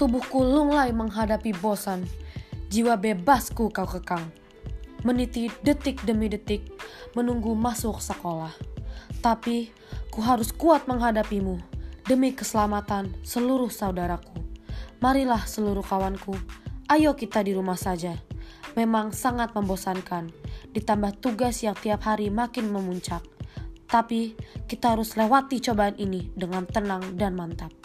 Tubuhku lunglai menghadapi bosan. Jiwa bebasku kau kekang. Meniti detik demi detik menunggu masuk sekolah. Tapi ku harus kuat menghadapimu demi keselamatan seluruh saudaraku. Marilah seluruh kawanku, ayo kita di rumah saja. Memang sangat membosankan, ditambah tugas yang tiap hari makin memuncak. Tapi kita harus lewati cobaan ini dengan tenang dan mantap.